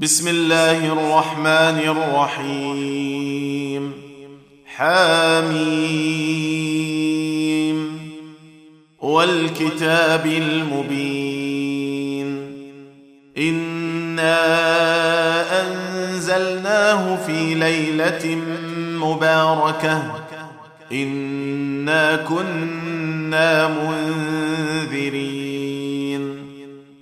بسم الله الرحمن الرحيم. حاميم والكتاب المبين. إنا أنزلناه في ليلة مباركة. إنا كنا منذرين.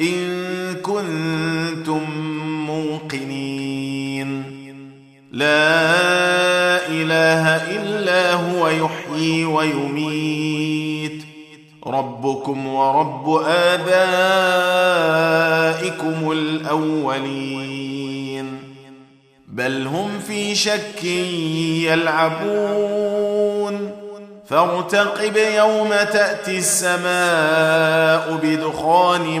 إن كنتم موقنين. لا إله إلا هو يحيي ويميت. ربكم ورب آبائكم الأولين. بل هم في شك يلعبون. فارتقب يوم تأتي السماء بدخان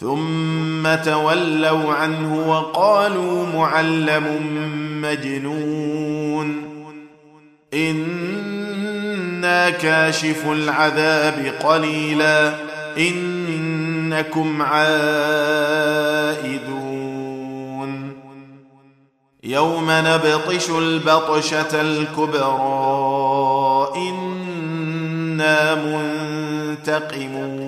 ثم تولوا عنه وقالوا معلم مجنون. إنا كاشف العذاب قليلا. إنكم عائدون. يوم نبطش البطشة الكبرى. إنا منتقمون.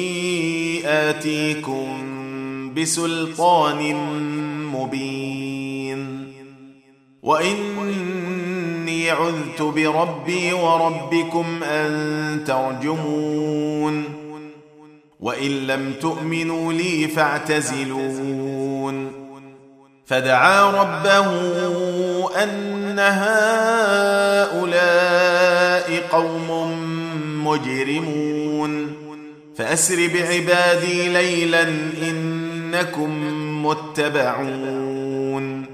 آتيكم بسلطان مبين. وإني عذت بربي وربكم أن ترجمون. وإن لم تؤمنوا لي فاعتزلون. فدعا ربه أن هؤلاء قوم مجرمون. فأسر بعبادي ليلا إنكم متبعون.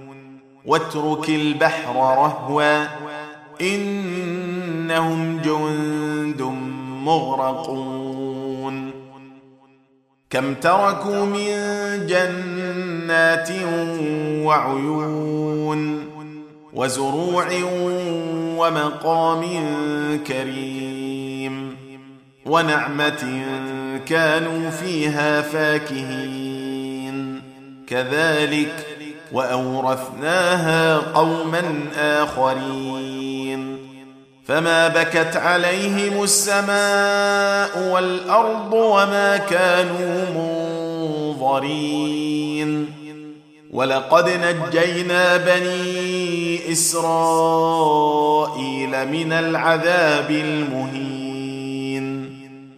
واترك البحر رهوا إنهم جند مغرقون. كم تركوا من جنات وعيون وزروع ومقام كريم. ونعمة كانوا فيها فاكهين. كذلك وأورثناها قوما آخرين. فما بكت عليهم السماء والأرض وما كانوا منظرين. ولقد نجينا بني إسرائيل من العذاب المهين.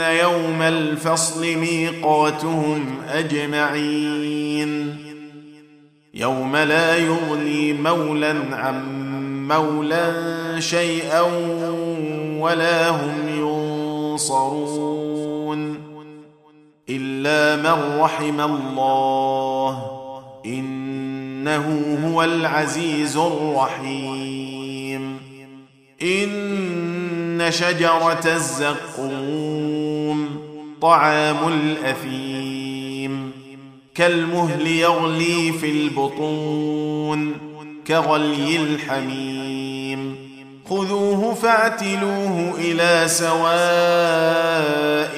يوم الفصل ميقاتهم اجمعين يوم لا يغني مولا عن مولا شيئا ولا هم ينصرون الا من رحم الله انه هو العزيز الرحيم ان شجره الزقوم طعام الأثيم. كالمهل يغلي في البطون كغلي الحميم. خذوه فاعتلوه إلى سواء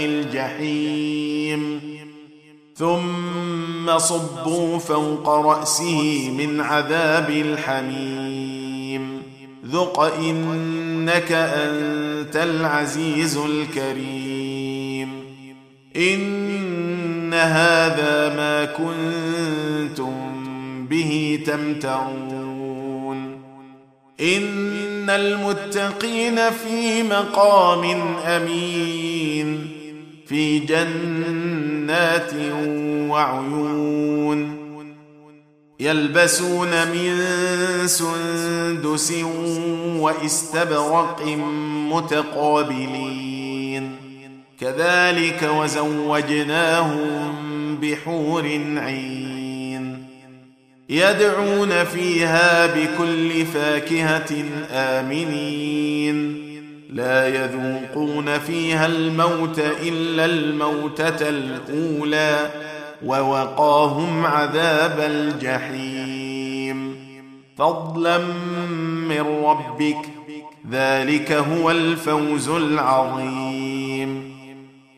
الجحيم. ثم صبوا فوق رأسه من عذاب الحميم. ذق إنك أنت العزيز الكريم. إن هذا ما كنتم به تمترون. إن المتقين في مقام أمين في جنات وعيون. يلبسون من سندس وإستبرق متقابلين. كذلك وزوجناهم بحور عين يدعون فيها بكل فاكهة آمنين. لا يذوقون فيها الموت إلا الموتة الأولى ووقاهم عذاب الجحيم. فضلا من ربك ذلك هو الفوز العظيم.